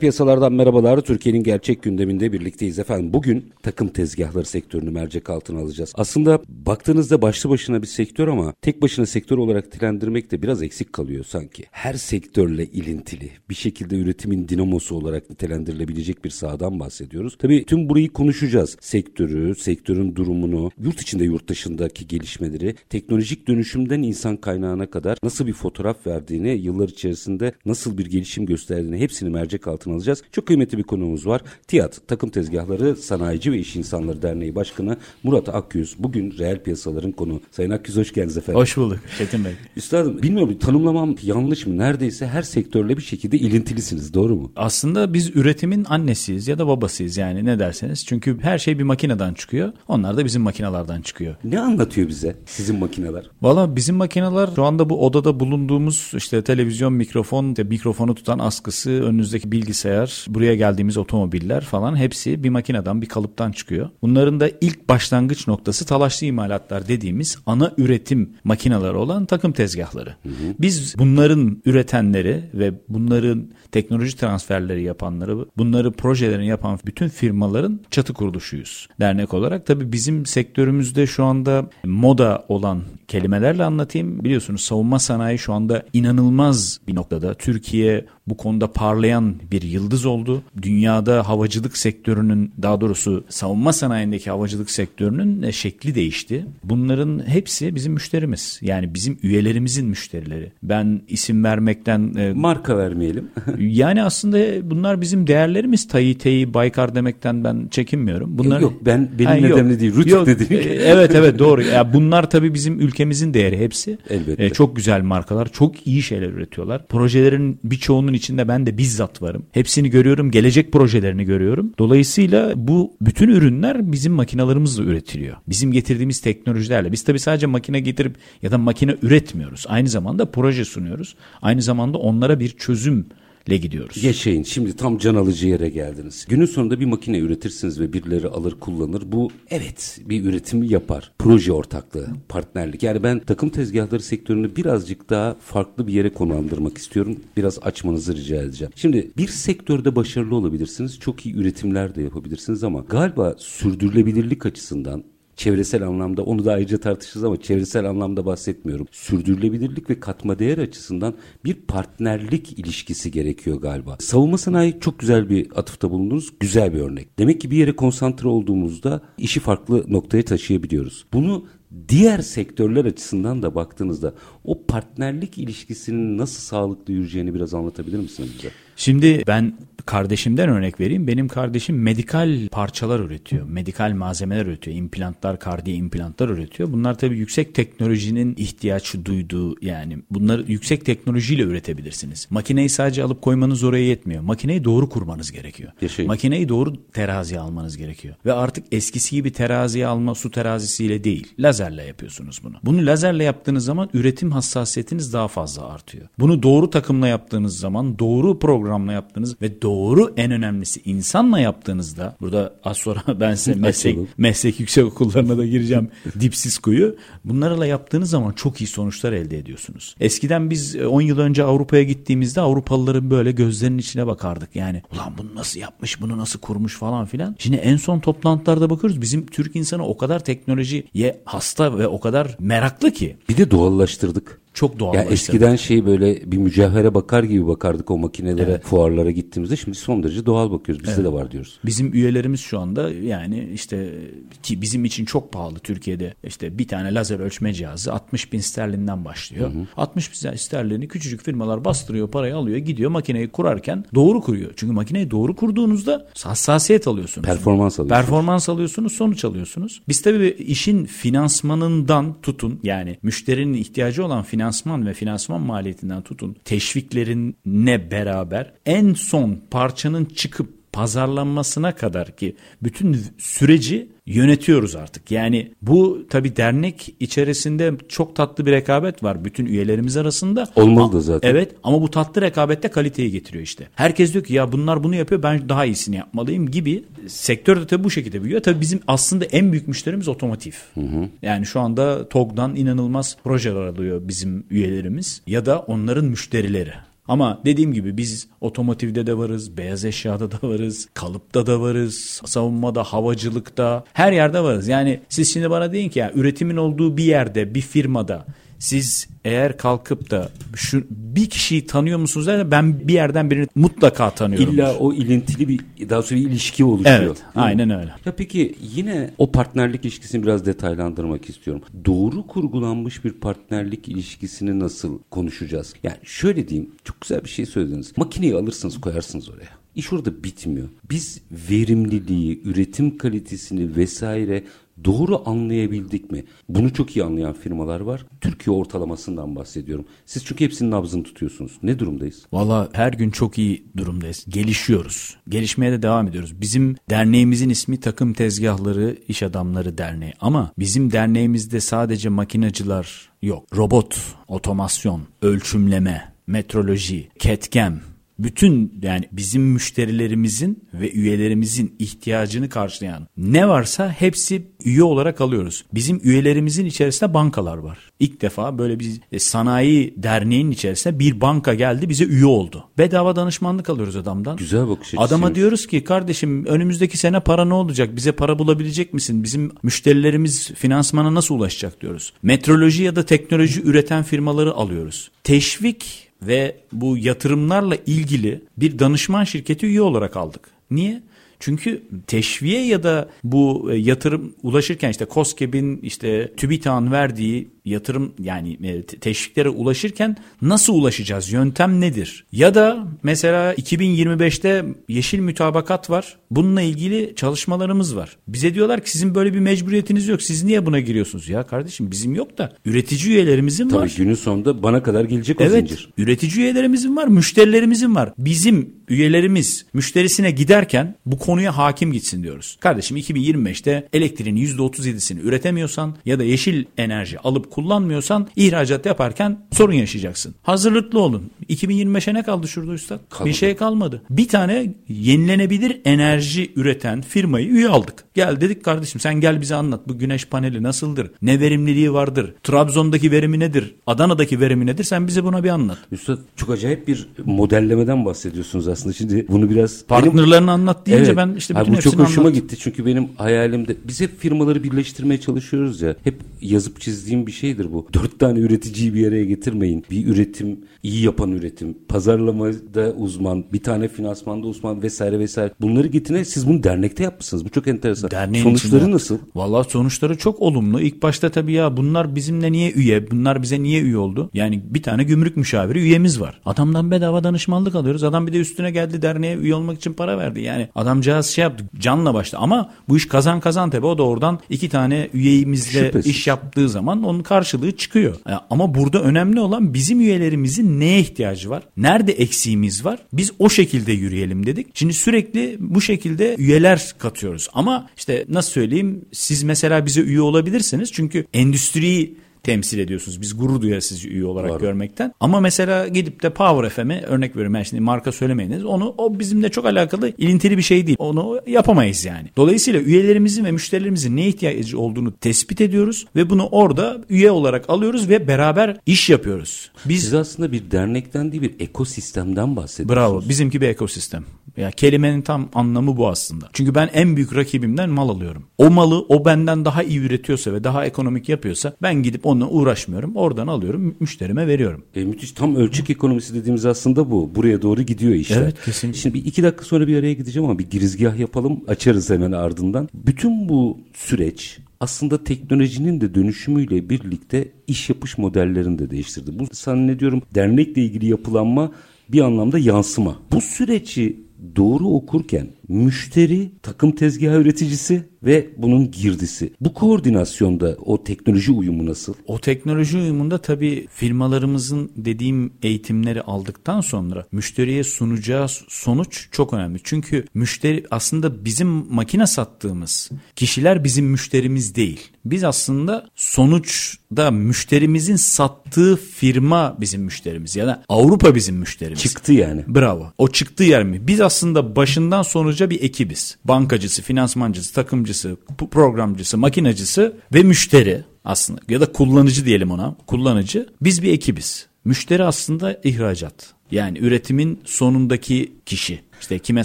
Piyasalardan merhabalar. Türkiye'nin gerçek gündeminde birlikteyiz efendim. Bugün takım tezgahları sektörünü mercek altına alacağız. Aslında baktığınızda başlı başına bir sektör ama tek başına sektör olarak nitelendirmek de biraz eksik kalıyor sanki. Her sektörle ilintili, bir şekilde üretimin dinamosu olarak nitelendirilebilecek bir sahadan bahsediyoruz. Tabii tüm burayı konuşacağız. Sektörü, sektörün durumunu, yurt içinde yurt dışındaki gelişmeleri, teknolojik dönüşümden insan kaynağına kadar nasıl bir fotoğraf verdiğini, yıllar içerisinde nasıl bir gelişim gösterdiğini hepsini mercek altına alacağız. Çok kıymetli bir konuğumuz var. TİAD, Takım Tezgahları Sanayici ve İş İnsanları Derneği Başkanı Murat Akyüz. Bugün reel piyasaların konu. Sayın Akyüz hoş geldiniz efendim. Hoş bulduk Çetin Bey. Üstadım bilmiyorum tanımlamam yanlış mı? Neredeyse her sektörle bir şekilde ilintilisiniz doğru mu? Aslında biz üretimin annesiyiz ya da babasıyız yani ne derseniz. Çünkü her şey bir makineden çıkıyor. Onlar da bizim makinalardan çıkıyor. Ne anlatıyor bize sizin makineler? Valla bizim makineler şu anda bu odada bulunduğumuz işte televizyon, mikrofon, işte mikrofonu tutan askısı, önünüzdeki bilgisayar, buraya geldiğimiz otomobiller falan hepsi bir makineden, bir kalıptan çıkıyor. Bunların da ilk başlangıç noktası talaşlı imalatlar dediğimiz ana üretim makineleri olan takım tezgahları. Hı hı. Biz bunların üretenleri ve bunların teknoloji transferleri yapanları, bunları projelerini yapan bütün firmaların çatı kuruluşuyuz dernek olarak. Tabii bizim sektörümüzde şu anda moda olan kelimelerle anlatayım. Biliyorsunuz savunma sanayi şu anda inanılmaz bir noktada. Türkiye bu konuda parlayan bir yıldız oldu. Dünyada havacılık sektörünün daha doğrusu savunma sanayindeki havacılık sektörünün e, şekli değişti. Bunların hepsi bizim müşterimiz. Yani bizim üyelerimizin müşterileri. Ben isim vermekten... E, Marka vermeyelim. yani aslında bunlar bizim değerlerimiz. Tayi Teyi Baykar demekten ben çekinmiyorum. Bunlar, yok ben benim yani nedemli değil. Rütük dediğim. E, evet evet doğru. Yani bunlar tabii bizim ülkemizin değeri hepsi. Elbette. E, çok güzel markalar. Çok iyi şeyler üretiyorlar. Projelerin birçoğunun içinde ben de bizzat varım. Hepsini görüyorum. Gelecek projelerini görüyorum. Dolayısıyla bu bütün ürünler bizim makinalarımızla üretiliyor. Bizim getirdiğimiz teknolojilerle. Biz tabii sadece makine getirip ya da makine üretmiyoruz. Aynı zamanda proje sunuyoruz. Aynı zamanda onlara bir çözüm le gidiyoruz. Yaşayın. Şimdi tam can alıcı yere geldiniz. Günün sonunda bir makine üretirsiniz ve birileri alır kullanır. Bu evet bir üretim yapar. Proje ortaklığı, partnerlik. Yani ben takım tezgahları sektörünü birazcık daha farklı bir yere konumlandırmak istiyorum. Biraz açmanızı rica edeceğim. Şimdi bir sektörde başarılı olabilirsiniz. Çok iyi üretimler de yapabilirsiniz ama galiba sürdürülebilirlik açısından çevresel anlamda onu da ayrıca tartışırız ama çevresel anlamda bahsetmiyorum. Sürdürülebilirlik ve katma değer açısından bir partnerlik ilişkisi gerekiyor galiba. Savunma sanayi çok güzel bir atıfta bulundunuz. Güzel bir örnek. Demek ki bir yere konsantre olduğumuzda işi farklı noktaya taşıyabiliyoruz. Bunu diğer sektörler açısından da baktığınızda o partnerlik ilişkisinin nasıl sağlıklı yürüyeceğini biraz anlatabilir misiniz bize? Şimdi ben kardeşimden örnek vereyim. Benim kardeşim medikal parçalar üretiyor. Medikal malzemeler üretiyor. İmplantlar, kardiye implantlar üretiyor. Bunlar tabii yüksek teknolojinin ihtiyaç duyduğu yani bunları yüksek teknolojiyle üretebilirsiniz. Makineyi sadece alıp koymanız oraya yetmiyor. Makineyi doğru kurmanız gerekiyor. Yaşayın. Makineyi doğru teraziye almanız gerekiyor. Ve artık eskisi gibi teraziye alma su terazisiyle değil. Lazerle yapıyorsunuz bunu. Bunu lazerle yaptığınız zaman üretim hassasiyetiniz daha fazla artıyor. Bunu doğru takımla yaptığınız zaman doğru programla yaptığınız ve doğru en önemlisi insanla yaptığınızda burada az sonra ben size meslek, meslek yüksek okullarına da gireceğim dipsiz kuyu. Bunlarla yaptığınız zaman çok iyi sonuçlar elde ediyorsunuz. Eskiden biz 10 e, yıl önce Avrupa'ya gittiğimizde Avrupalıların böyle gözlerinin içine bakardık. Yani ulan bunu nasıl yapmış bunu nasıl kurmuş falan filan. Şimdi en son toplantılarda bakıyoruz bizim Türk insanı o kadar teknolojiye hasta ve o kadar meraklı ki. Bir de doğallaştırdık. Çok doğal. Ya eskiden şey böyle bir mücevhere bakar gibi bakardık o makinelere, evet. fuarlara gittiğimizde. Şimdi son derece doğal bakıyoruz. Bizde evet. de var diyoruz. Bizim üyelerimiz şu anda yani işte ki bizim için çok pahalı Türkiye'de işte bir tane lazer ölçme cihazı 60 bin sterlinden başlıyor. Hı hı. 60 bin sterlini küçücük firmalar bastırıyor, parayı alıyor, gidiyor makineyi kurarken doğru kuruyor. Çünkü makineyi doğru kurduğunuzda hassasiyet alıyorsunuz. Performans alıyorsunuz. Performans alıyorsunuz, sonuç alıyorsunuz. Biz tabii işin finansmanından tutun yani müşterinin ihtiyacı olan finansman ve finansman maliyetinden tutun teşviklerine beraber en son parçanın çıkıp pazarlanmasına kadar ki bütün süreci yönetiyoruz artık. Yani bu tabi dernek içerisinde çok tatlı bir rekabet var bütün üyelerimiz arasında. Olmalı da zaten. Evet ama bu tatlı rekabette kaliteyi getiriyor işte. Herkes diyor ki ya bunlar bunu yapıyor ben daha iyisini yapmalıyım gibi. Sektör de tabi bu şekilde büyüyor. Tabi bizim aslında en büyük müşterimiz otomotiv. Hı hı. Yani şu anda TOG'dan inanılmaz projeler alıyor bizim üyelerimiz ya da onların müşterileri. Ama dediğim gibi biz otomotivde de varız, beyaz eşyada da varız, kalıpta da varız, savunmada, havacılıkta, her yerde varız. Yani siz şimdi bana deyin ki ya üretimin olduğu bir yerde, bir firmada siz eğer kalkıp da şu bir kişiyi tanıyor musunuz der ben bir yerden birini mutlaka tanıyorum. İlla o ilintili bir daha sonra bir ilişki oluşuyor. Evet, aynen öyle. Ya peki yine o partnerlik ilişkisini biraz detaylandırmak istiyorum. Doğru kurgulanmış bir partnerlik ilişkisini nasıl konuşacağız? Yani şöyle diyeyim, çok güzel bir şey söylediniz. Makineyi alırsınız, koyarsınız oraya. İş orada bitmiyor. Biz verimliliği, üretim kalitesini vesaire doğru anlayabildik mi? Bunu çok iyi anlayan firmalar var. Türkiye ortalamasından bahsediyorum. Siz çünkü hepsinin nabzını tutuyorsunuz. Ne durumdayız? Valla her gün çok iyi durumdayız. Gelişiyoruz. Gelişmeye de devam ediyoruz. Bizim derneğimizin ismi Takım Tezgahları İş Adamları Derneği. Ama bizim derneğimizde sadece makinacılar yok. Robot, otomasyon, ölçümleme, metroloji, ketkem, bütün yani bizim müşterilerimizin ve üyelerimizin ihtiyacını karşılayan ne varsa hepsi üye olarak alıyoruz. Bizim üyelerimizin içerisinde bankalar var. İlk defa böyle bir e, sanayi derneğinin içerisinde bir banka geldi bize üye oldu. Bedava danışmanlık alıyoruz adamdan. Güzel bakış Adama diyoruz ki kardeşim önümüzdeki sene para ne olacak? Bize para bulabilecek misin? Bizim müşterilerimiz finansmana nasıl ulaşacak diyoruz. Metroloji ya da teknoloji üreten firmaları alıyoruz. Teşvik ve bu yatırımlarla ilgili bir danışman şirketi üye olarak aldık. Niye? Çünkü teşviye ya da bu e, yatırım ulaşırken işte COSGAP'in işte TÜBİTAK'ın verdiği yatırım yani e, teşviklere ulaşırken nasıl ulaşacağız? Yöntem nedir? Ya da mesela 2025'te yeşil mütabakat var. Bununla ilgili çalışmalarımız var. Bize diyorlar ki sizin böyle bir mecburiyetiniz yok. Siz niye buna giriyorsunuz? Ya kardeşim bizim yok da üretici üyelerimizin Tabii var. Tabii günün sonunda bana kadar gelecek o evet, zincir. üretici üyelerimizin var, müşterilerimizin var. Bizim üyelerimiz müşterisine giderken bu konuya hakim gitsin diyoruz. Kardeşim 2025'te elektriğin %37'sini üretemiyorsan ya da yeşil enerji alıp kullanmıyorsan ihracat yaparken sorun yaşayacaksın. Hazırlıklı olun. 2025'e ne kaldı şurada üstad? Kalmadı. Bir şey kalmadı. Bir tane yenilenebilir enerji üreten firmayı üye aldık. Gel dedik kardeşim sen gel bize anlat. Bu güneş paneli nasıldır? Ne verimliliği vardır? Trabzon'daki verimi nedir? Adana'daki verimi nedir? Sen bize buna bir anlat. Üstad çok acayip bir modellemeden bahsediyorsunuz aslında. Şimdi bunu biraz... Partnerlerini benim... anlat deyince evet. ben işte bütün Abi, Bu çok hoşuma anlat. gitti. Çünkü benim hayalimde biz hep firmaları birleştirmeye çalışıyoruz ya. Hep yazıp çizdiğim bir şeydir bu. Dört tane üreticiyi bir araya getirmeyin. Bir üretim, iyi yapan üretim, pazarlamada uzman, bir tane finansmanda uzman vesaire vesaire. Bunları getirin. Siz bunu dernekte yapmışsınız. Bu çok enteresan. Derneğin Sonuçları nasıl? Valla sonuçları çok olumlu. İlk başta tabii ya bunlar bizimle niye üye? Bunlar bize niye üye oldu? Yani bir tane gümrük müşaviri üyemiz var. Adamdan bedava danışmanlık alıyoruz. Adam bir de üstüne geldi derneğe üye olmak için para verdi. Yani adamcağız şey yaptı canla başla. Ama bu iş kazan kazan tabii. O da oradan iki tane üyemizle Şüphesiz. iş yaptığı zaman onun karşılığı çıkıyor. Ama burada önemli olan bizim üyelerimizin neye ihtiyacı var? Nerede eksiğimiz var? Biz o şekilde yürüyelim dedik. Şimdi sürekli bu şekilde üyeler katıyoruz. Ama işte nasıl söyleyeyim siz mesela bize üye olabilirsiniz. Çünkü endüstriyi temsil ediyorsunuz. Biz gurur duyarız sizi üye olarak Doğru. görmekten. Ama mesela gidip de Power FM'e örnek veriyorum. Ben şimdi marka söylemeyiniz. Onu o bizimle çok alakalı ilintili bir şey değil. Onu yapamayız yani. Dolayısıyla üyelerimizin ve müşterilerimizin ne ihtiyacı olduğunu tespit ediyoruz ve bunu orada üye olarak alıyoruz ve beraber iş yapıyoruz. Biz Siz aslında bir dernekten değil bir ekosistemden bahsediyorsunuz. Bravo. Bizimki bir ekosistem. Ya kelimenin tam anlamı bu aslında. Çünkü ben en büyük rakibimden mal alıyorum. O malı o benden daha iyi üretiyorsa ve daha ekonomik yapıyorsa ben gidip Onunla uğraşmıyorum. Oradan alıyorum müşterime veriyorum. E, müthiş tam ölçek ekonomisi dediğimiz aslında bu. Buraya doğru gidiyor işte. Evet kesinlikle. Şimdi bir iki dakika sonra bir araya gideceğim ama bir girizgah yapalım. Açarız hemen ardından. Bütün bu süreç aslında teknolojinin de dönüşümüyle birlikte iş yapış modellerini de değiştirdi. Bu zannediyorum dernekle ilgili yapılanma bir anlamda yansıma. Bu süreci doğru okurken müşteri, takım tezgahı üreticisi ve bunun girdisi. Bu koordinasyonda o teknoloji uyumu nasıl? O teknoloji uyumunda tabii firmalarımızın dediğim eğitimleri aldıktan sonra müşteriye sunacağı sonuç çok önemli. Çünkü müşteri aslında bizim makine sattığımız kişiler bizim müşterimiz değil. Biz aslında sonuçta müşterimizin sattığı firma bizim müşterimiz ya da Avrupa bizim müşterimiz. Çıktı yani. Bravo. O çıktı yer mi? Biz aslında başından sonuca bir ekibiz. Bankacısı, finansmancısı, takımcısı, programcısı, makinacısı ve müşteri aslında ya da kullanıcı diyelim ona. Kullanıcı. Biz bir ekibiz. Müşteri aslında ihracat. Yani üretimin sonundaki kişi. İşte kime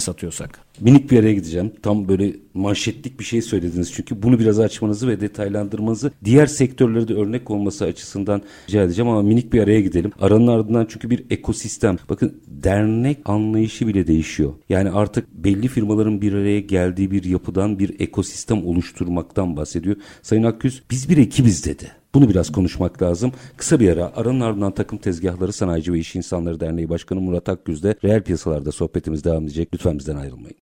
satıyorsak. Minik bir yere gideceğim. Tam böyle manşetlik bir şey söylediniz çünkü bunu biraz açmanızı ve detaylandırmanızı diğer sektörlere de örnek olması açısından rica edeceğim ama minik bir araya gidelim. Aranın ardından çünkü bir ekosistem. Bakın dernek anlayışı bile değişiyor. Yani artık belli firmaların bir araya geldiği bir yapıdan bir ekosistem oluşturmaktan bahsediyor. Sayın Akgüz biz bir ekibiz dedi. Bunu biraz konuşmak lazım. Kısa bir ara aranın ardından takım tezgahları Sanayici ve İş İnsanları Derneği Başkanı Murat Akgüz'de reel piyasalarda sohbetimiz devam edecek. Lütfen bizden ayrılmayın.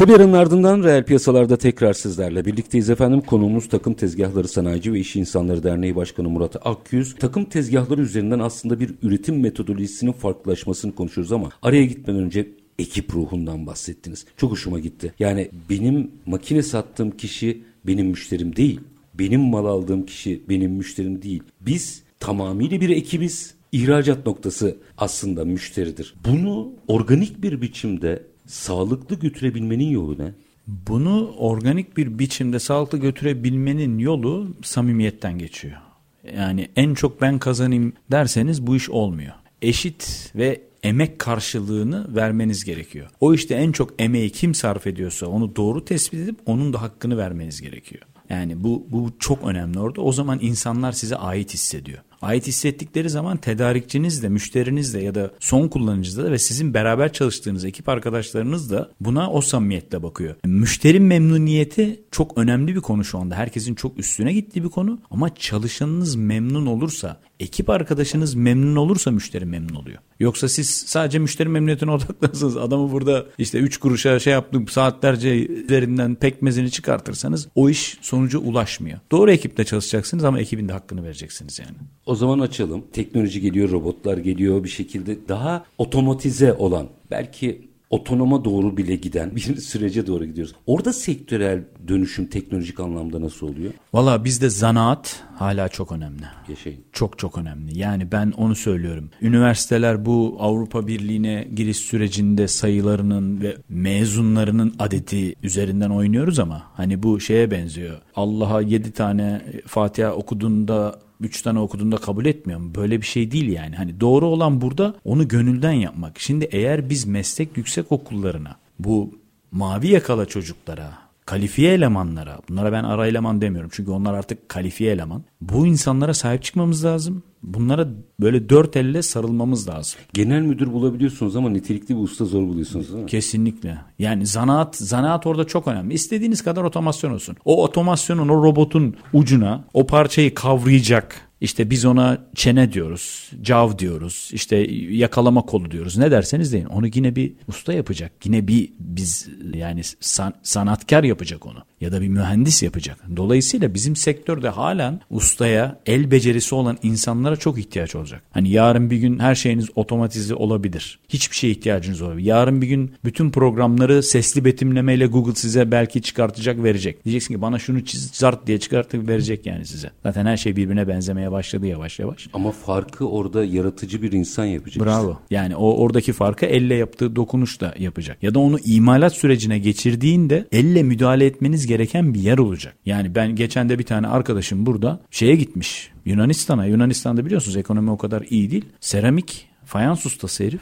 Aranın ardından reel piyasalarda tekrar sizlerle birlikteyiz efendim. Konuğumuz Takım Tezgahları Sanayici ve İş İnsanları Derneği Başkanı Murat Akyüz. Takım tezgahları üzerinden aslında bir üretim metodolojisinin farklılaşmasını konuşuyoruz ama araya gitmeden önce ekip ruhundan bahsettiniz. Çok hoşuma gitti. Yani benim makine sattığım kişi benim müşterim değil. Benim mal aldığım kişi benim müşterim değil. Biz tamamıyla bir ekibiz. İhracat noktası aslında müşteridir. Bunu organik bir biçimde sağlıklı götürebilmenin yolu ne? Bunu organik bir biçimde sağlıklı götürebilmenin yolu samimiyetten geçiyor. Yani en çok ben kazanayım derseniz bu iş olmuyor. Eşit ve emek karşılığını vermeniz gerekiyor. O işte en çok emeği kim sarf ediyorsa onu doğru tespit edip onun da hakkını vermeniz gerekiyor. Yani bu bu çok önemli orada. O zaman insanlar size ait hissediyor. Ait hissettikleri zaman tedarikçiniz de, müşteriniz de ya da son kullanıcınız da ve sizin beraber çalıştığınız ekip arkadaşlarınız da buna o samimiyetle bakıyor. Müşteri memnuniyeti çok önemli bir konu şu anda. Herkesin çok üstüne gittiği bir konu ama çalışanınız memnun olursa, ekip arkadaşınız memnun olursa müşteri memnun oluyor. Yoksa siz sadece müşteri memnuniyetine odaklanırsanız adamı burada işte 3 kuruşa şey yaptım saatlerce üzerinden pekmezini çıkartırsanız o iş sonuca ulaşmıyor. Doğru ekiple çalışacaksınız ama ekibin de hakkını vereceksiniz yani. O zaman açalım. Teknoloji geliyor, robotlar geliyor bir şekilde daha otomatize olan belki otonoma doğru bile giden bir sürece doğru gidiyoruz. Orada sektörel dönüşüm teknolojik anlamda nasıl oluyor? Valla bizde zanaat hala çok önemli. Yaşayın. Çok çok önemli. Yani ben onu söylüyorum. Üniversiteler bu Avrupa Birliği'ne giriş sürecinde sayılarının ve mezunlarının adeti üzerinden oynuyoruz ama hani bu şeye benziyor. Allah'a yedi tane Fatiha okuduğunda üç tane okuduğunda kabul etmiyorum. Böyle bir şey değil yani. Hani doğru olan burada onu gönülden yapmak. Şimdi eğer biz meslek yüksek okullarına bu mavi yakala çocuklara kalifiye elemanlara, bunlara ben ara eleman demiyorum çünkü onlar artık kalifiye eleman. Bu insanlara sahip çıkmamız lazım. Bunlara böyle dört elle sarılmamız lazım. Genel müdür bulabiliyorsunuz ama nitelikli bir usta zor buluyorsunuz değil mi? Kesinlikle. Yani zanaat, zanaat orada çok önemli. İstediğiniz kadar otomasyon olsun. O otomasyonun, o robotun ucuna o parçayı kavrayacak işte biz ona çene diyoruz, cav diyoruz, işte yakalama kolu diyoruz. Ne derseniz deyin. Onu yine bir usta yapacak. Yine bir biz yani san, sanatkar yapacak onu ya da bir mühendis yapacak. Dolayısıyla bizim sektörde halen ustaya, el becerisi olan insanlara çok ihtiyaç olacak. Hani yarın bir gün her şeyiniz otomatize olabilir. Hiçbir şeye ihtiyacınız olabilir. Yarın bir gün bütün programları sesli betimlemeyle Google size belki çıkartacak, verecek. Diyeceksin ki bana şunu çiz, zart diye çıkartıp verecek yani size. Zaten her şey birbirine benzemeye gelmeye başladı yavaş yavaş. Ama farkı orada yaratıcı bir insan yapacak. Bravo. işte. Yani o oradaki farkı elle yaptığı dokunuş da yapacak. Ya da onu imalat sürecine geçirdiğinde elle müdahale etmeniz gereken bir yer olacak. Yani ben geçen de bir tane arkadaşım burada şeye gitmiş. Yunanistan'a. Yunanistan'da biliyorsunuz ekonomi o kadar iyi değil. Seramik fayans ustası herif.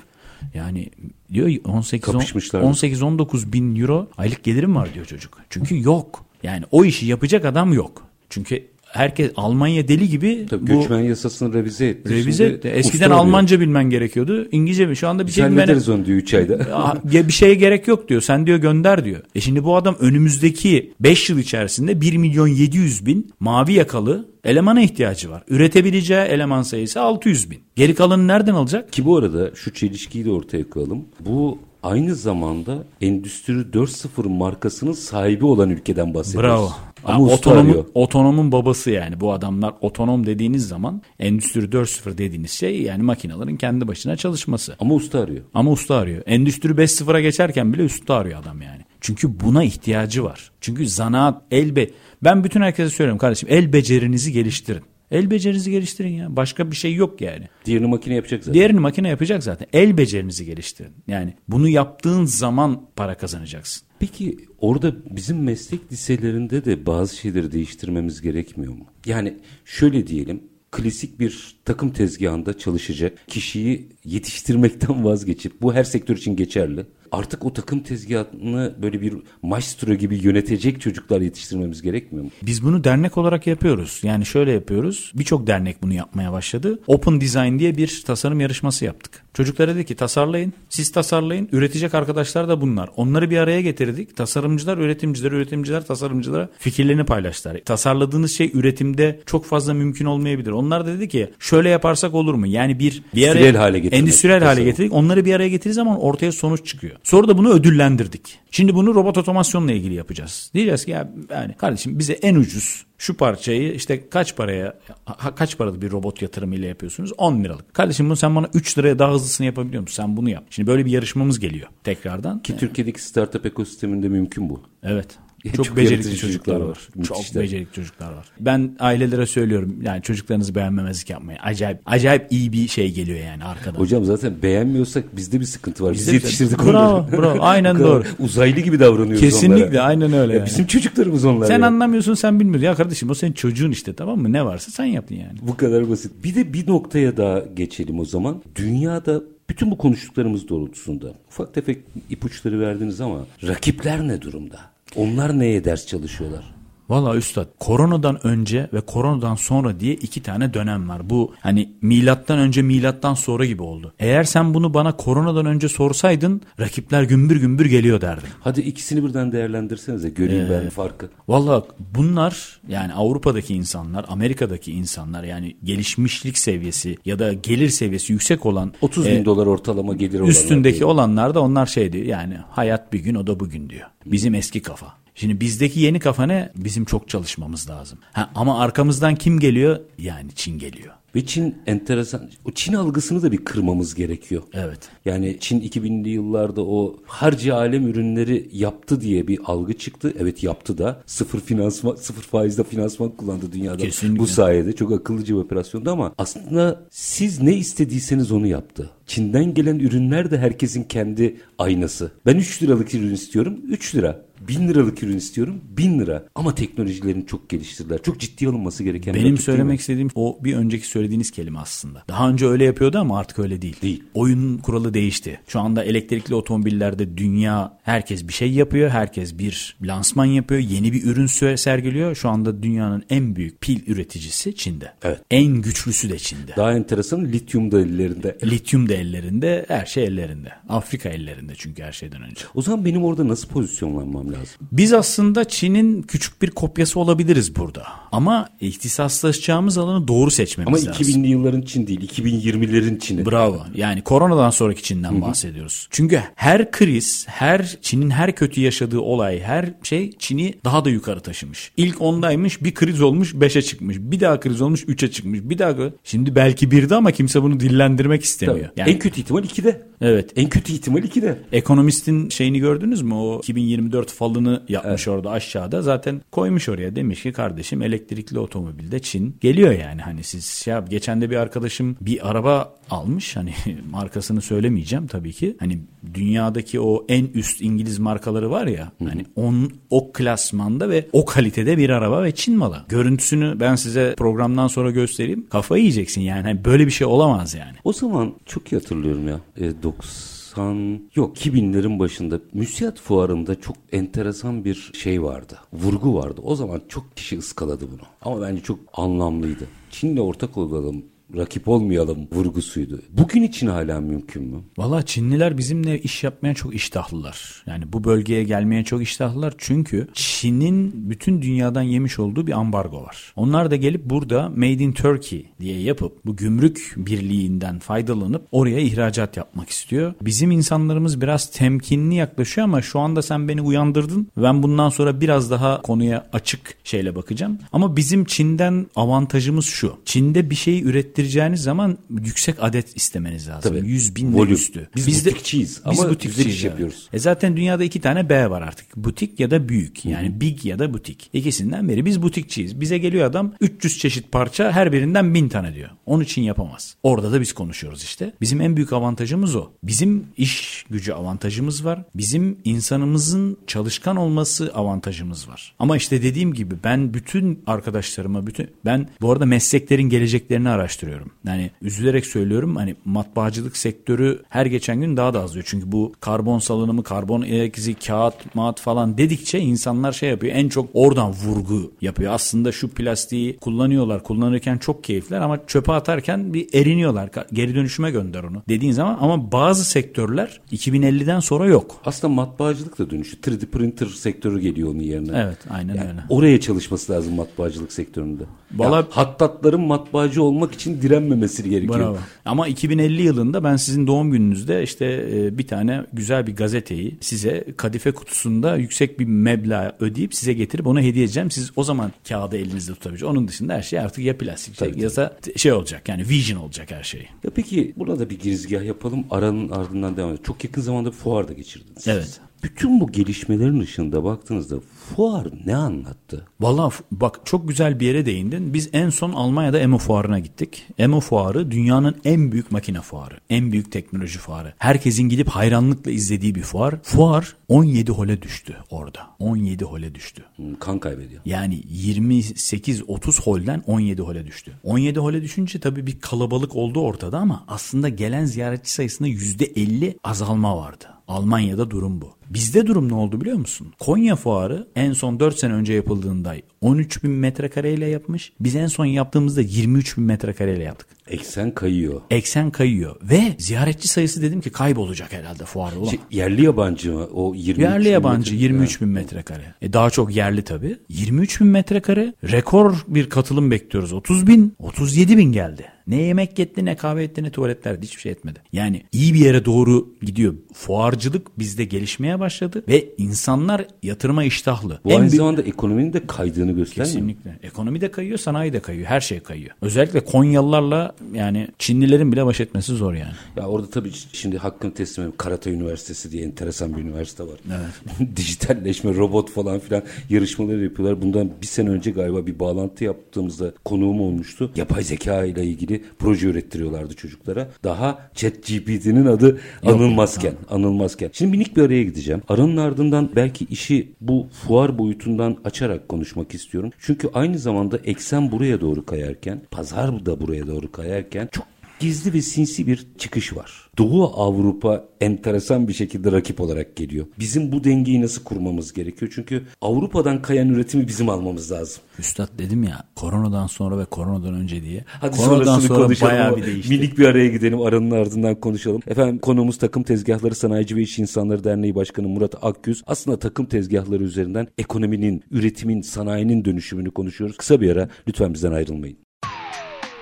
Yani diyor 18 Kapışmışlar. 18 19 bin euro aylık gelirim var diyor çocuk. Çünkü yok. Yani o işi yapacak adam yok. Çünkü herkes Almanya deli gibi Tabii bu göçmen yasasını revize etti. revize etti. Eskiden usta oluyor. Almanca bilmen gerekiyordu. İngilizce mi? Şu anda bir şey bilmene- hallederiz onu diyor 3 ayda. Ya bir şeye gerek yok diyor. Sen diyor gönder diyor. E şimdi bu adam önümüzdeki 5 yıl içerisinde 1 milyon 700 bin mavi yakalı elemana ihtiyacı var. Üretebileceği eleman sayısı 600 bin. Geri kalanı nereden alacak? Ki bu arada şu çelişkiyi de ortaya koyalım. Bu aynı zamanda Endüstri 4.0 markasının sahibi olan ülkeden bahsediyoruz. Bravo. Ama usta otonomun, otonomun babası yani bu adamlar otonom dediğiniz zaman Endüstri 4.0 dediğiniz şey yani makinelerin kendi başına çalışması. Ama usta arıyor. Ama usta arıyor. Endüstri 5.0'a geçerken bile usta arıyor adam yani. Çünkü buna ihtiyacı var. Çünkü zanaat, el be... Ben bütün herkese söylüyorum kardeşim el becerinizi geliştirin. El becerinizi geliştirin ya. Başka bir şey yok yani. Diğerini makine yapacak zaten. Diğerini makine yapacak zaten. El becerinizi geliştirin. Yani bunu yaptığın zaman para kazanacaksın. Peki orada bizim meslek liselerinde de bazı şeyleri değiştirmemiz gerekmiyor mu? Yani şöyle diyelim klasik bir takım tezgahında çalışacak kişiyi yetiştirmekten vazgeçip bu her sektör için geçerli. Artık o takım tezgahını böyle bir maestro gibi yönetecek çocuklar yetiştirmemiz gerekmiyor mu? Biz bunu dernek olarak yapıyoruz. Yani şöyle yapıyoruz. Birçok dernek bunu yapmaya başladı. Open Design diye bir tasarım yarışması yaptık. Çocuklara dedik ki tasarlayın. Siz tasarlayın. Üretecek arkadaşlar da bunlar. Onları bir araya getirdik. Tasarımcılar, üretimciler, üretimciler tasarımcılara fikirlerini paylaştılar. Tasarladığınız şey üretimde çok fazla mümkün olmayabilir. Onlar da dedi ki şöyle yaparsak olur mu? Yani bir bir araya Endüstriyel hale getirdik. Onları bir araya getirdiği zaman ortaya sonuç çıkıyor. Sonra da bunu ödüllendirdik. Şimdi bunu robot otomasyonla ilgili yapacağız. Diyeceğiz ki ya yani kardeşim bize en ucuz şu parçayı işte kaç paraya ha- kaç paralı bir robot yatırımıyla yapıyorsunuz? 10 liralık. Kardeşim bunu sen bana 3 liraya daha hızlısını yapabiliyor musun? Sen bunu yap. Şimdi böyle bir yarışmamız geliyor tekrardan. Ki Türkiye'deki startup ekosisteminde mümkün bu. Evet. Çok, çok becerikli çocuklar var. var. Müthişler. Çok becerikli çocuklar var. Ben ailelere söylüyorum yani çocuklarınızı beğenmemezlik yapmayın. Acayip acayip iyi bir şey geliyor yani arkadan. Hocam zaten beğenmiyorsak bizde bir sıkıntı var. Biz yetiştirdik Bravo, onları. bravo. Aynen Bu kadar doğru. Uzaylı gibi davranıyoruz Kesinlikle onlara. aynen öyle. Ya yani. Bizim çocuklarımız onlar. Sen ya. anlamıyorsun sen bilmiyorsun. Ya kardeşim o senin çocuğun işte tamam mı? Ne varsa sen yaptın yani. Bu kadar basit. Bir de bir noktaya daha geçelim o zaman. Dünyada bütün bu konuştuklarımız doğrultusunda ufak tefek ipuçları verdiniz ama rakipler ne durumda? Onlar neye ders çalışıyorlar? Valla üstad koronadan önce ve koronadan sonra diye iki tane dönem var. Bu hani milattan önce milattan sonra gibi oldu. Eğer sen bunu bana koronadan önce sorsaydın rakipler gümbür gümbür geliyor derdim. Hadi ikisini birden değerlendirsenize göreyim ben farkı. Valla bunlar yani Avrupa'daki insanlar, Amerika'daki insanlar yani gelişmişlik seviyesi ya da gelir seviyesi yüksek olan 30 bin e, dolar ortalama gelir olanlar. Üstündeki olanlar da onlar şey diyor yani hayat bir gün o da bugün diyor. Bizim eski kafa. Şimdi bizdeki yeni kafa ne? Bizim çok çalışmamız lazım. Ha, ama arkamızdan kim geliyor? Yani Çin geliyor. Ve Çin enteresan. O Çin algısını da bir kırmamız gerekiyor. Evet. Yani Çin 2000'li yıllarda o harcı alem ürünleri yaptı diye bir algı çıktı. Evet yaptı da. Sıfır finansman, sıfır faizde finansman kullandı dünyada. Kesinlikle. Bu sayede çok akıllıca bir operasyondu ama aslında siz ne istediyseniz onu yaptı. Çin'den gelen ürünler de herkesin kendi aynası. Ben 3 liralık ürün istiyorum 3 lira. 1000 liralık ürün istiyorum 1000 lira. Ama teknolojilerini çok geliştirdiler. Çok ciddi alınması gereken Benim söylemek istediğim o bir önceki söylediğiniz kelime aslında. Daha önce öyle yapıyordu ama artık öyle değil. Değil. Oyun kuralı değişti. Şu anda elektrikli otomobillerde dünya herkes bir şey yapıyor. Herkes bir lansman yapıyor. Yeni bir ürün sergiliyor. Şu anda dünyanın en büyük pil üreticisi Çin'de. Evet. En güçlüsü de Çin'de. Daha enteresan lityum da ellerinde. Lityum da ellerinde, her şey ellerinde. Afrika ellerinde çünkü her şeyden önce. O zaman benim orada nasıl pozisyonlanmam lazım? Biz aslında Çin'in küçük bir kopyası olabiliriz burada. Ama ihtisaslaşacağımız alanı doğru Ama seçmemiz lazım. 2000'li yılların Çin değil, 2020'lerin Çin'i. Bravo. Yani koronadan sonraki Çin'den bahsediyoruz. Çünkü her kriz, her Çin'in her kötü yaşadığı olay, her şey Çin'i daha da yukarı taşımış. İlk ondaymış, bir kriz olmuş, beşe çıkmış. Bir daha kriz olmuş, üçe çıkmış. Bir daha şimdi belki birde ama kimse bunu dillendirmek istemiyor. Tabii. Yani En kötü ihtimal 2'de. Evet. En kötü ihtimal 2 de. Ekonomistin şeyini gördünüz mü? O 2024 falını yapmış orada aşağıda. Zaten koymuş oraya demiş ki kardeşim elektrikli otomobilde Çin geliyor yani. Hani siz ya geçen de bir arkadaşım bir araba almış. Hani markasını söylemeyeceğim tabii ki. Hani dünyadaki o en üst İngiliz markaları var ya. Hani on, o klasmanda ve o kalitede bir araba ve Çin malı. Görüntüsünü ben size programdan sonra göstereyim. Kafayı yiyeceksin yani. Hani böyle bir şey olamaz yani. O zaman çok iyi hatırlıyorum ya. E, 90 yok 2000'lerin başında müsiyat fuarında çok enteresan bir şey vardı. Vurgu vardı. O zaman çok kişi ıskaladı bunu. Ama bence çok anlamlıydı. Çin'le ortak olalım rakip olmayalım vurgusuydu. Bugün için hala mümkün mü? Valla Çinliler bizimle iş yapmaya çok iştahlılar. Yani bu bölgeye gelmeye çok iştahlılar. Çünkü Çin'in bütün dünyadan yemiş olduğu bir ambargo var. Onlar da gelip burada Made in Turkey diye yapıp bu gümrük birliğinden faydalanıp oraya ihracat yapmak istiyor. Bizim insanlarımız biraz temkinli yaklaşıyor ama şu anda sen beni uyandırdın. Ben bundan sonra biraz daha konuya açık şeyle bakacağım. Ama bizim Çin'den avantajımız şu. Çin'de bir şeyi ürettireceğiniz zaman yüksek adet istemeniz lazım. Tabii. 100 bin Volüm. üstü. Biz butikçiyiz ama güzel butikçiyiz, iş evet. yapıyoruz. E zaten dünyada iki tane B var artık. Butik ya da büyük. Yani big ya da butik. İkisinden biri. Biz butikçiyiz. Bize geliyor adam 300 çeşit parça her birinden 1000 tane diyor. Onun için yapamaz. Orada da biz konuşuyoruz işte. Bizim en büyük avantajımız o. Bizim iş gücü avantajımız var. Bizim insanımızın çalışkan olması avantajımız var. Ama işte dediğim gibi ben bütün arkadaşlarıma bütün ben bu arada mesleklerin geleceklerini araştırıyorum. Yani üzülerek söylüyorum hani matbaacılık sektörü her geçen gün daha da azlıyor. Çünkü bu karbon salınımı, karbon ayak izi, kağıt, mat falan dedikçe insanlar şey yapıyor. En çok oradan vurgu yapıyor. Aslında şu plastiği kullanıyorlar. Kullanırken çok keyifler ama çöpe atarken bir eriniyorlar. Geri dönüşüme gönder onu dediğin zaman ama bazı sektörler 2050'den sonra yok. Aslında matbaacılık da dönüşü. 3D printer sektörü geliyor onun yerine. Evet aynen Yani öyle. oraya çalışması lazım matbaacılık sektöründe. Valla- hattatların matbaacı olmak için direnmemesi gerekiyor. Bravo. Ama 2050 yılında ben sizin doğum gününüzde işte e, bir tane güzel bir gazeteyi size kadife kutusunda yüksek bir meblağ ödeyip size getirip onu hediye edeceğim. Siz o zaman kağıdı elinizde tutabileceksiniz. Onun dışında her şey artık ya plastik Tabii, ya da şey olacak yani vision olacak her şey. Ya peki burada da bir girizgah yapalım. Aranın ardından devam edelim. Çok yakın zamanda bir fuar da geçirdiniz. Evet. Bütün bu gelişmelerin ışığında baktığınızda fuar ne anlattı? Vallahi f- bak çok güzel bir yere değindin. Biz en son Almanya'da EMO fuarına gittik. EMO fuarı dünyanın en büyük makine fuarı. En büyük teknoloji fuarı. Herkesin gidip hayranlıkla izlediği bir fuar. Fuar 17 hole düştü orada. 17 hole düştü. Hmm, Kan kaybediyor. Yani 28-30 holden 17 hole düştü. 17 hole düşünce tabii bir kalabalık oldu ortada ama aslında gelen ziyaretçi sayısında %50 azalma vardı. Almanya'da durum bu. Bizde durum ne oldu biliyor musun? Konya fuarı en son 4 sene önce yapıldığında 13 bin metrekareyle yapmış. Biz en son yaptığımızda 23 bin metrekareyle yaptık. Eksen kayıyor. Eksen kayıyor ve ziyaretçi sayısı dedim ki kaybolacak herhalde fuarda. Ulan. Şey, yerli yabancı mı? O 23 Yerli bin yabancı metre- 23 bin metrekare. E daha çok yerli tabii. 23 bin metrekare. Rekor bir katılım bekliyoruz. 30 bin, 37 bin geldi. Ne yemek yetti, ne kahve etti, ne tuvaletler hiçbir şey etmedi. Yani iyi bir yere doğru gidiyor. Fuarcılık bizde gelişmeye başladı ve insanlar yatırıma iştahlı. Bu En aynı büyük- zamanda ekonominin de kaydığını göstermiyor. Kesinlikle. Ekonomi de kayıyor, sanayi de kayıyor. Her şey kayıyor. Özellikle Konyalılarla yani Çinlilerin bile baş etmesi zor yani. Ya orada tabii şimdi hakkını teslim edeyim. Karata Üniversitesi diye enteresan bir üniversite var. Dijitalleşme, robot falan filan yarışmaları yapıyorlar. Bundan bir sene önce galiba bir bağlantı yaptığımızda konuğum olmuştu. Yapay zeka ile ilgili proje ürettiriyorlardı çocuklara. Daha ChatGPT'nin adı anılmazken, anılmazken. Şimdi minik bir araya gideceğim. Aranın ardından belki işi bu fuar boyutundan açarak konuşmak istiyorum. Çünkü aynı zamanda eksen buraya doğru kayarken, pazar da buraya doğru kayarken çok gizli ve sinsi bir çıkış var. Doğu Avrupa enteresan bir şekilde rakip olarak geliyor. Bizim bu dengeyi nasıl kurmamız gerekiyor? Çünkü Avrupa'dan kayan üretimi bizim almamız lazım. Üstad dedim ya koronadan sonra ve koronadan önce diye. Hadi koronadan sonra konuşalım bayağı bir değişti. minik bir araya gidelim aranın ardından konuşalım. Efendim konuğumuz Takım Tezgahları Sanayici ve İş İnsanları Derneği Başkanı Murat Akgüz. Aslında takım tezgahları üzerinden ekonominin, üretimin, sanayinin dönüşümünü konuşuyoruz. Kısa bir ara lütfen bizden ayrılmayın.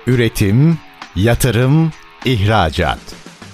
Üretim, yatırım, ihracat.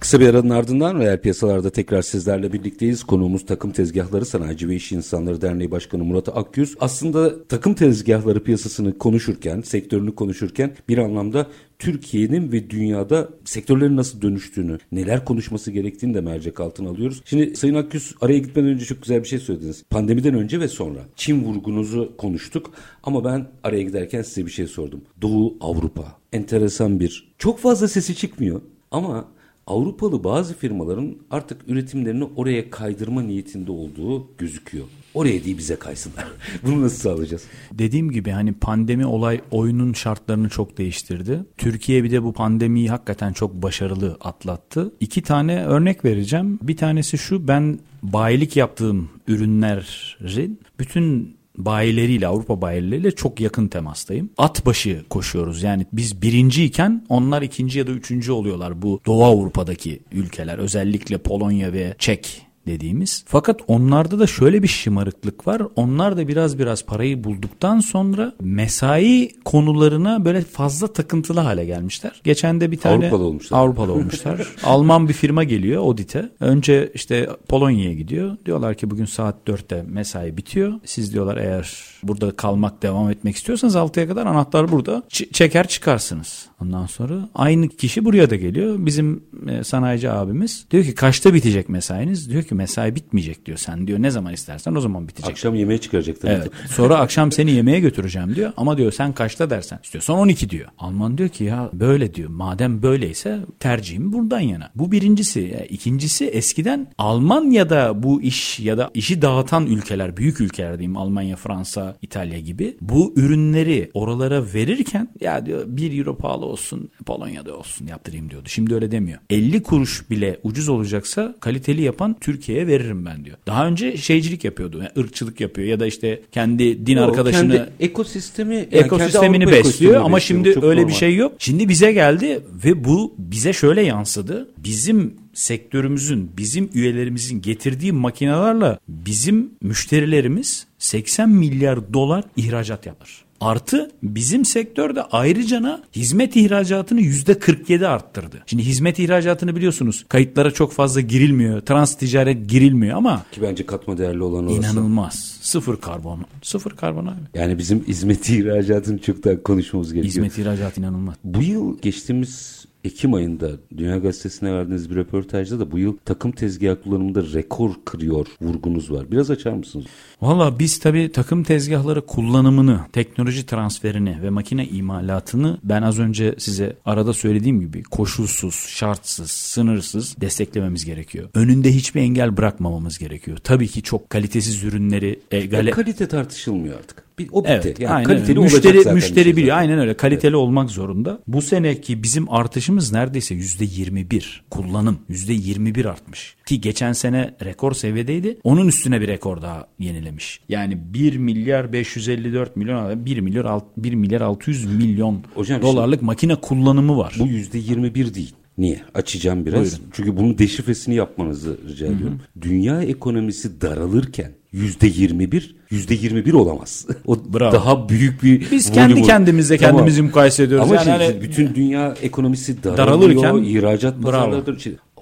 Kısa bir aranın ardından reel piyasalarda tekrar sizlerle birlikteyiz. Konuğumuz Takım Tezgahları Sanayici ve İş İnsanları Derneği Başkanı Murat Akgüz. Aslında takım tezgahları piyasasını konuşurken, sektörünü konuşurken bir anlamda Türkiye'nin ve dünyada sektörlerin nasıl dönüştüğünü, neler konuşması gerektiğini de mercek altına alıyoruz. Şimdi Sayın Akgüz araya gitmeden önce çok güzel bir şey söylediniz. Pandemiden önce ve sonra Çin vurgunuzu konuştuk ama ben araya giderken size bir şey sordum. Doğu Avrupa enteresan bir çok fazla sesi çıkmıyor ama Avrupalı bazı firmaların artık üretimlerini oraya kaydırma niyetinde olduğu gözüküyor. Oraya değil bize kaysınlar. Bunu nasıl sağlayacağız? Dediğim gibi hani pandemi olay oyunun şartlarını çok değiştirdi. Türkiye bir de bu pandemiyi hakikaten çok başarılı atlattı. İki tane örnek vereceğim. Bir tanesi şu ben bayilik yaptığım ürünlerin bütün bayileriyle Avrupa bayileriyle çok yakın temastayım. At başı koşuyoruz yani biz birinciyken onlar ikinci ya da üçüncü oluyorlar bu Doğu Avrupa'daki ülkeler özellikle Polonya ve Çek dediğimiz. Fakat onlarda da şöyle bir şımarıklık var. Onlar da biraz biraz parayı bulduktan sonra mesai konularına böyle fazla takıntılı hale gelmişler. Geçen de bir tane Avrupalı olmuşlar. Avrupalı olmuşlar. Alman bir firma geliyor audite. Önce işte Polonya'ya gidiyor. Diyorlar ki bugün saat 4'te mesai bitiyor. Siz diyorlar eğer burada kalmak devam etmek istiyorsanız 6'ya kadar anahtar burada. Ç- çeker çıkarsınız. Ondan sonra aynı kişi buraya da geliyor. Bizim e, sanayici abimiz diyor ki kaçta bitecek mesainiz? Diyor ki mesai bitmeyecek diyor. Sen diyor ne zaman istersen o zaman bitecek. Akşam yemeğe çıkaracaktır. Evet. Sonra akşam seni yemeğe götüreceğim diyor. Ama diyor sen kaçta dersen istiyorsan 12 diyor. Alman diyor ki ya böyle diyor. Madem böyleyse tercihim buradan yana. Bu birincisi. E, İkincisi eskiden Almanya'da bu iş ya da işi dağıtan ülkeler, büyük ülkeler diyeyim Almanya, Fransa, İtalya gibi bu ürünleri oralara verirken ya diyor 1 euro pahalı olsun Polonya'da olsun yaptırayım diyordu. Şimdi öyle demiyor. 50 kuruş bile ucuz olacaksa kaliteli yapan Türkiye'ye veririm ben diyor. Daha önce şeycilik yapıyordu. Yani ırkçılık yapıyor ya da işte kendi din O arkadaşını kendi ekosistemi yani ekosistemini kendi besliyor ama ekosistemini şimdi besliyor. Çok öyle normal. bir şey yok. Şimdi bize geldi ve bu bize şöyle yansıdı. Bizim sektörümüzün, bizim üyelerimizin getirdiği makinelerle bizim müşterilerimiz 80 milyar dolar ihracat yapar. Artı bizim sektörde ayrıcana hizmet ihracatını yüzde 47 arttırdı. Şimdi hizmet ihracatını biliyorsunuz kayıtlara çok fazla girilmiyor. Trans ticaret girilmiyor ama Ki bence katma değerli olan orası. inanılmaz. Sıfır karbon. Sıfır karbon abi. Yani bizim hizmet ihracatını çok daha konuşmamız gerekiyor. Hizmet ihracat inanılmaz. Bu yıl geçtiğimiz Ekim ayında Dünya Gazetesi'ne verdiğiniz bir röportajda da bu yıl takım tezgahı kullanımında rekor kırıyor vurgunuz var. Biraz açar mısınız? Valla biz tabii takım tezgahları kullanımını, teknoloji transferini ve makine imalatını ben az önce size arada söylediğim gibi koşulsuz, şartsız, sınırsız desteklememiz gerekiyor. Önünde hiçbir engel bırakmamamız gerekiyor. Tabii ki çok kalitesiz ürünleri e, gale- kalite tartışılmıyor artık. O bitti. Evet, yani aynen kaliteli öyle. olacak Müşteri zaten müşteri şey biliyor. zaten. Aynen öyle. Kaliteli olmak zorunda. Bu seneki bizim artışımız neredeyse yüzde 21. Kullanım yüzde 21 artmış. Ki geçen sene rekor seviyedeydi. Onun üstüne bir rekor daha yenilemiş. Yani 1 milyar 554 milyon 1 milyar alt- 1 milyar 600 milyon Hocam dolarlık makine kullanımı var. Bu yüzde 21 değil. Niye? Açacağım biraz. Buyurun. Çünkü bunun deşifresini yapmanızı rica ediyorum. Dünya ekonomisi daralırken yüzde 21, yüzde 21 olamaz. o Bravo. daha büyük bir Biz kendi volümü- kendimizle Tamam. kendimizi mukayese ediyoruz. Ama Yani şimdi hani- bütün dünya ekonomisi daralıyor, Daralırken- ihracat Bravo.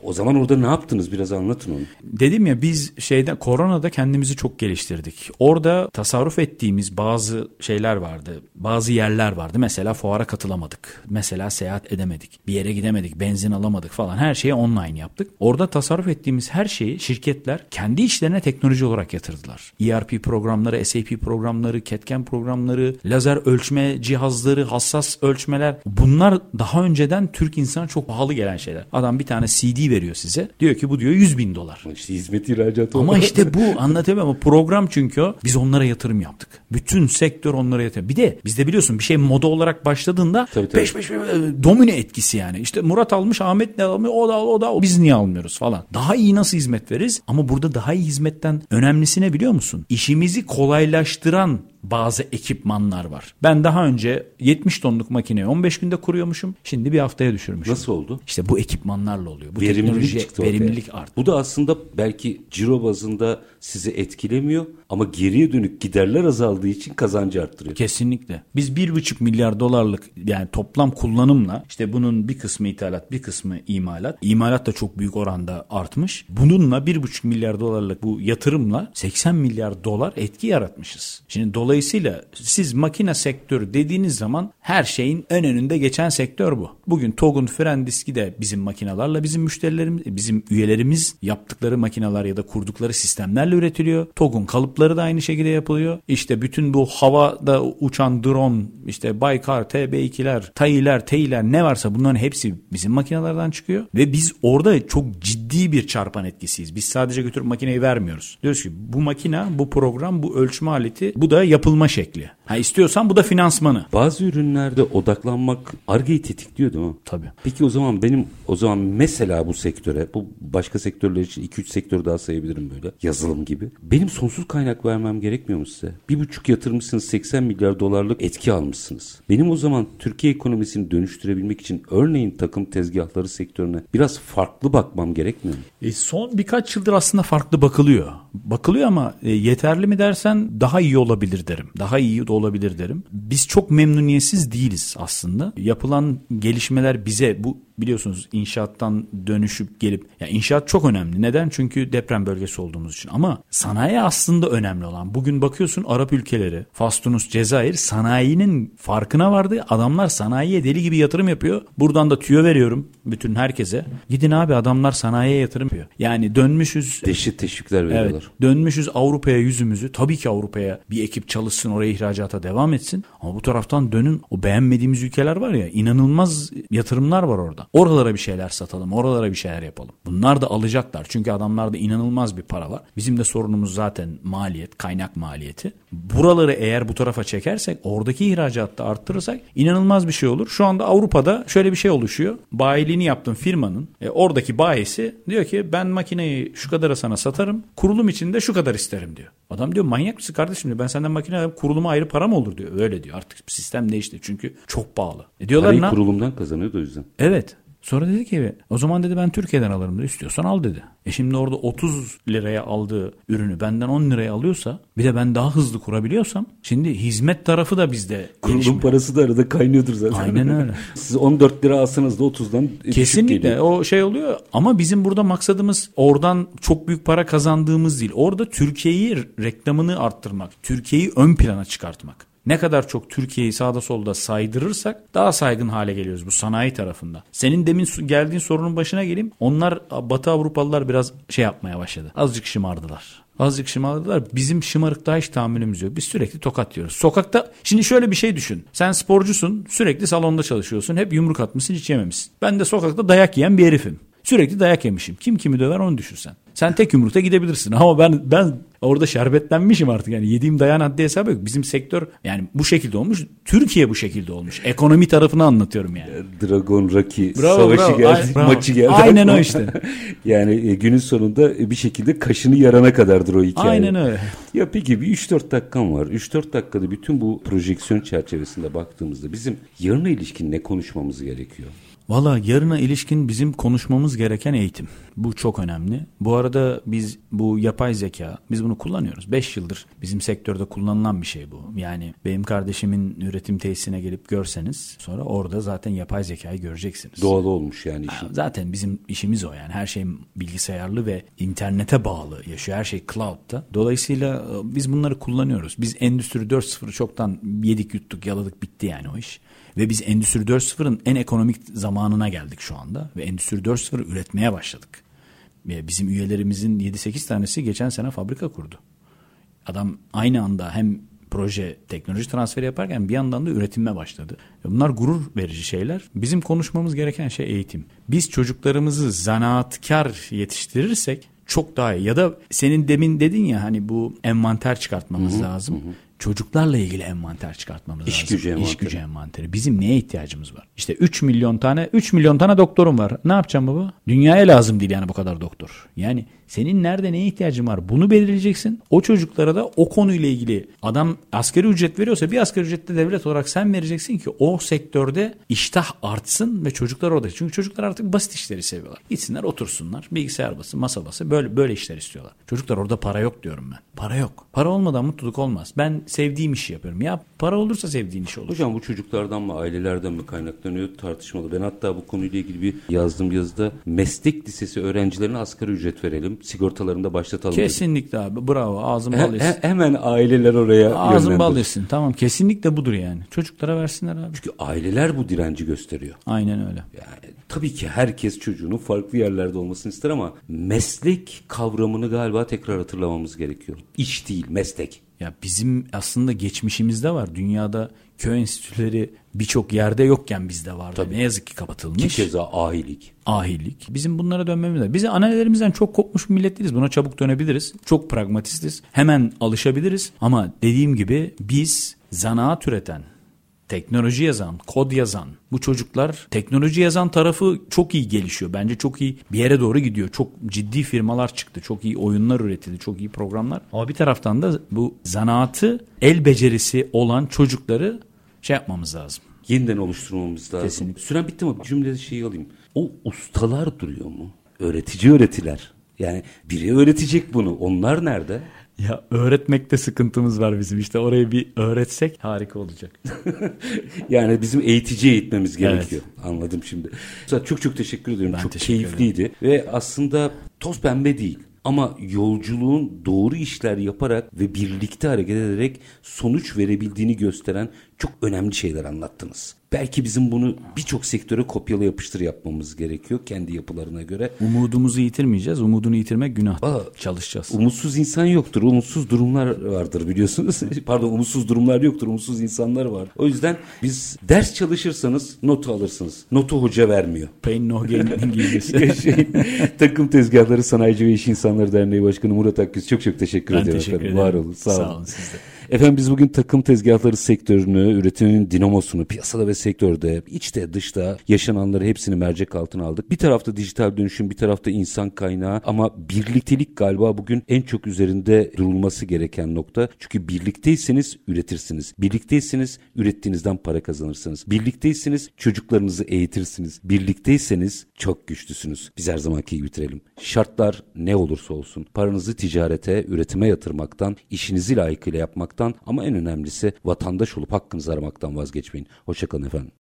O zaman orada ne yaptınız? Biraz anlatın onu. Dedim ya biz şeyde koronada kendimizi çok geliştirdik. Orada tasarruf ettiğimiz bazı şeyler vardı. Bazı yerler vardı. Mesela fuara katılamadık. Mesela seyahat edemedik. Bir yere gidemedik. Benzin alamadık falan. Her şeyi online yaptık. Orada tasarruf ettiğimiz her şeyi şirketler kendi işlerine teknoloji olarak yatırdılar. ERP programları, SAP programları, CAD/CAM programları, lazer ölçme cihazları, hassas ölçmeler. Bunlar daha önceden Türk insana çok pahalı gelen şeyler. Adam bir tane CD veriyor size. Diyor ki bu diyor 100 bin dolar. İşte hizmet ihracatı Ama olarak- işte bu anlatamıyorum ama program çünkü o. Biz onlara yatırım yaptık. Bütün sektör onlara yatırım. Bir de bizde biliyorsun bir şey moda olarak başladığında Tabii, tabii. peş peş, e, domine etkisi yani. İşte Murat almış Ahmet ne almıyor o da o da biz niye almıyoruz falan. Daha iyi nasıl hizmet veririz? Ama burada daha iyi hizmetten önemlisi ne biliyor musun? İşimizi kolaylaştıran bazı ekipmanlar var. Ben daha önce 70 tonluk makineyi 15 günde kuruyormuşum. Şimdi bir haftaya düşürmüşüm. Nasıl oldu? İşte bu ekipmanlarla oluyor. Bu Verimlilik teknoloji çıktı ortaya. verimlilik arttı. Bu da aslında belki ciro bazında sizi etkilemiyor ama geriye dönük giderler azaldığı için kazancı arttırıyor. Kesinlikle. Biz bir buçuk milyar dolarlık yani toplam kullanımla işte bunun bir kısmı ithalat bir kısmı imalat. İmalat da çok büyük oranda artmış. Bununla bir buçuk milyar dolarlık bu yatırımla 80 milyar dolar etki yaratmışız. Şimdi dolayısıyla siz makine sektörü dediğiniz zaman her şeyin en önünde geçen sektör bu. Bugün TOG'un fren diski de bizim makinalarla bizim müşterilerimiz, bizim üyelerimiz yaptıkları makineler ya da kurdukları sistemlerle üretiliyor. TOG'un kalıpları da aynı şekilde yapılıyor. İşte bütün bu havada uçan drone, işte Baykar, TB2'ler, TAİ'ler, TEİ'ler ne varsa bunların hepsi bizim makinelerden çıkıyor. Ve biz orada çok ciddi bir çarpan etkisiyiz. Biz sadece götürüp makineyi vermiyoruz. Diyoruz ki bu makine, bu program, bu ölçme aleti, bu da yapılma şekli. Ha istiyorsan bu da finansmanı. Bazı ürünlerde odaklanmak argeyi tetikliyor değil mi? Tabii. Peki o zaman benim o zaman mesela bu sektöre bu başka sektörler için 2-3 sektör daha sayabilirim böyle yazılım gibi. Benim sonsuz kaynak vermem gerekmiyor mu size? Bir buçuk yatırmışsınız 80 milyar dolarlık etki almışsınız. Benim o zaman Türkiye ekonomisini dönüştürebilmek için örneğin takım tezgahları sektörüne biraz farklı bakmam gerekmiyor mu? E son birkaç yıldır aslında farklı bakılıyor. Bakılıyor ama e, yeterli mi dersen daha iyi olabilir derim. Daha iyi olabilir derim. Biz çok memnuniyetsiz değiliz aslında. Yapılan gelişmeler bize bu biliyorsunuz inşaattan dönüşüp gelip ya inşaat çok önemli. Neden? Çünkü deprem bölgesi olduğumuz için. Ama sanayi aslında önemli olan. Bugün bakıyorsun Arap ülkeleri, Fas, Tunus, Cezayir sanayinin farkına vardı. Adamlar sanayiye deli gibi yatırım yapıyor. Buradan da tüyo veriyorum bütün herkese. Gidin abi adamlar sanayiye yatırım yapıyor. Yani dönmüşüz Deşit teşvikler veriyorlar. Evet. Dönmüşüz Avrupa'ya yüzümüzü. Tabii ki Avrupa'ya bir ekip çalışsın oraya ihracata devam etsin. Ama bu taraftan dönün o beğenmediğimiz ülkeler var ya inanılmaz yatırımlar var orada. Oralara bir şeyler satalım. Oralara bir şeyler yapalım. Bunlar da alacaklar. Çünkü adamlarda inanılmaz bir para var. Bizim de sorunumuz zaten maliyet, kaynak maliyeti. Buraları eğer bu tarafa çekersek oradaki ihracatta arttırırsak inanılmaz bir şey olur. Şu anda Avrupa'da şöyle bir şey oluşuyor. Bayiliğini yaptığın firmanın e, oradaki bayisi diyor ki ben makineyi şu kadara sana satarım. Kurulum için de şu kadar isterim diyor. Adam diyor manyak mısın kardeşim diyor. Ben senden makine alayım kuruluma ayrı para mı olur diyor. Öyle diyor artık sistem değişti çünkü çok pahalı. E diyorlar Parayı kurulumdan kazanıyordu o yüzden. Evet. Sonra dedi ki o zaman dedi ben Türkiye'den alırım dedi. İstiyorsan al dedi. E şimdi orada 30 liraya aldığı ürünü benden 10 liraya alıyorsa bir de ben daha hızlı kurabiliyorsam şimdi hizmet tarafı da bizde Kurulum parası da arada kaynıyordur zaten. Aynen öyle. Siz 14 lira alsanız da 30'dan düşük Kesinlikle o şey oluyor ama bizim burada maksadımız oradan çok büyük para kazandığımız değil. Orada Türkiye'yi reklamını arttırmak, Türkiye'yi ön plana çıkartmak. Ne kadar çok Türkiye'yi sağda solda saydırırsak daha saygın hale geliyoruz bu sanayi tarafında. Senin demin geldiğin sorunun başına geleyim. Onlar Batı Avrupalılar biraz şey yapmaya başladı. Azıcık şımardılar. Azıcık şımardılar. Bizim şımarıklığa hiç tahammülümüz yok. Biz sürekli tokat yiyoruz. Sokakta şimdi şöyle bir şey düşün. Sen sporcusun. Sürekli salonda çalışıyorsun. Hep yumruk atmışsın hiç yememişsin. Ben de sokakta dayak yiyen bir herifim. Sürekli dayak yemişim. Kim kimi döver onu düşünsen. Sen tek yumrukta gidebilirsin ama ben ben orada şerbetlenmişim artık yani yediğim dayan haddi hesabı yok. Bizim sektör yani bu şekilde olmuş. Türkiye bu şekilde olmuş. Ekonomi tarafını anlatıyorum yani. Dragon Rocky Bravo, savaşı bravo. geldi, bravo. maçı geldi. Aynen o işte. yani e, günün sonunda bir şekilde kaşını yarana kadardır o hikaye. Aynen öyle. Ya peki bir 3-4 dakikam var. 3-4 dakikada bütün bu projeksiyon çerçevesinde baktığımızda bizim yarına ilişkin ne konuşmamız gerekiyor? Valla yarına ilişkin bizim konuşmamız gereken eğitim. Bu çok önemli. Bu arada biz bu yapay zeka, biz bunu kullanıyoruz. 5 yıldır bizim sektörde kullanılan bir şey bu. Yani benim kardeşimin üretim tesisine gelip görseniz sonra orada zaten yapay zekayı göreceksiniz. Doğal olmuş yani işin. Zaten bizim işimiz o yani her şey bilgisayarlı ve internete bağlı yaşıyor. Her şey cloud'da. Dolayısıyla e, biz bunları kullanıyoruz. Biz Endüstri 4.0'ı çoktan yedik yuttuk yaladık bitti yani o iş. Ve biz Endüstri 4.0'ın en ekonomik zamanına geldik şu anda. Ve Endüstri 4.0'ı üretmeye başladık. Bizim üyelerimizin 7-8 tanesi geçen sene fabrika kurdu. Adam aynı anda hem proje teknoloji transferi yaparken bir yandan da üretime başladı. Bunlar gurur verici şeyler. Bizim konuşmamız gereken şey eğitim. Biz çocuklarımızı zanaatkar yetiştirirsek çok daha iyi. Ya da senin demin dedin ya hani bu envanter çıkartmamız lazım. Çocuklarla ilgili envanter çıkartmamız İş lazım. gücü envanteri. İş gücü envanteri. Bizim neye ihtiyacımız var? İşte 3 milyon tane 3 milyon tane doktorum var. Ne yapacağım baba? Dünyaya lazım değil yani bu kadar doktor. Yani senin nerede neye ihtiyacın var? Bunu belirleyeceksin. O çocuklara da o konuyla ilgili adam asgari ücret veriyorsa bir asgari ücrette devlet olarak sen vereceksin ki o sektörde iştah artsın ve çocuklar orada. Çünkü çocuklar artık basit işleri seviyorlar. Gitsinler otursunlar. Bilgisayar bası, masa bası böyle böyle işler istiyorlar. Çocuklar orada para yok diyorum ben. Para yok. Para olmadan mutluluk olmaz. Ben sevdiğim işi yapıyorum. Ya para olursa sevdiğin iş olur. Hocam bu çocuklardan mı ailelerden mi kaynaklanıyor tartışmalı. Ben hatta bu konuyla ilgili bir yazdığım yazıda meslek lisesi öğrencilerine asgari ücret verelim. Sigortalarını da başlatalım. dedim. Kesinlikle abi. Bravo. Ağzın bal yesin. he- hemen aileler oraya Ağzın bal yesin. Tamam. Kesinlikle budur yani. Çocuklara versinler abi. Çünkü aileler bu direnci gösteriyor. Aynen öyle. Yani tabii ki herkes çocuğunun farklı yerlerde olmasını ister ama meslek kavramını galiba tekrar hatırlamamız gerekiyor. İş değil, meslek. Ya bizim aslında geçmişimizde var. Dünyada köy enstitüleri birçok yerde yokken bizde vardı. Ne yazık ki kapatılmış. Ki keza ahilik. Ahilik. Bizim bunlara dönmemiz lazım. Biz annelerimizden çok kopmuş bir millet değiliz. Buna çabuk dönebiliriz. Çok pragmatistiz. Hemen alışabiliriz. Ama dediğim gibi biz zanaat üreten, teknoloji yazan, kod yazan bu çocuklar teknoloji yazan tarafı çok iyi gelişiyor. Bence çok iyi bir yere doğru gidiyor. Çok ciddi firmalar çıktı. Çok iyi oyunlar üretildi. Çok iyi programlar. Ama bir taraftan da bu zanaatı el becerisi olan çocukları şey yapmamız lazım. Yeniden oluşturmamız lazım. Kesinlikle. Süren bitti mi? Bir cümlede şeyi alayım. O ustalar duruyor mu? Öğretici öğretiler. Yani biri öğretecek bunu. Onlar nerede? Ya öğretmekte sıkıntımız var bizim. İşte orayı bir öğretsek harika olacak. Yani bizim eğitici eğitmemiz gerekiyor. Anladım şimdi. Çok çok teşekkür ediyorum. Ben çok teşekkür keyifliydi. Ve aslında toz pembe değil. Ama yolculuğun doğru işler yaparak ve birlikte hareket ederek sonuç verebildiğini gösteren çok önemli şeyler anlattınız. Belki bizim bunu birçok sektöre kopyala yapıştır yapmamız gerekiyor kendi yapılarına göre. Umudumuzu yitirmeyeceğiz. Umudunu yitirmek günah. Aa, Çalışacağız. Umutsuz insan yoktur. Umutsuz durumlar vardır biliyorsunuz. Pardon umutsuz durumlar yoktur. Umutsuz insanlar var. O yüzden biz ders çalışırsanız notu alırsınız. Notu hoca vermiyor. Pain no gain İngilizcesi. şey, takım tezgahları sanayici ve iş insanları derneği başkanı Murat Akgüz çok çok teşekkür Ben ediyorum teşekkür efendim. ederim. Var olun. Sağ, Sağ olun. olun siz de. Efendim biz bugün takım tezgahları sektörünü, üretimin dinamosunu, piyasada ve sektörde, içte dışta yaşananları hepsini mercek altına aldık. Bir tarafta dijital dönüşüm, bir tarafta insan kaynağı ama birliktelik galiba bugün en çok üzerinde durulması gereken nokta. Çünkü birlikteyseniz üretirsiniz. Birlikteyseniz ürettiğinizden para kazanırsınız. Birlikteyseniz çocuklarınızı eğitirsiniz. Birlikteyseniz çok güçlüsünüz. Biz her zamanki gibi bitirelim. Şartlar ne olursa olsun paranızı ticarete, üretime yatırmaktan, işinizi layıkıyla yapmaktan ama en önemlisi vatandaş olup hakkınızı aramaktan vazgeçmeyin. Hoşçakalın efendim.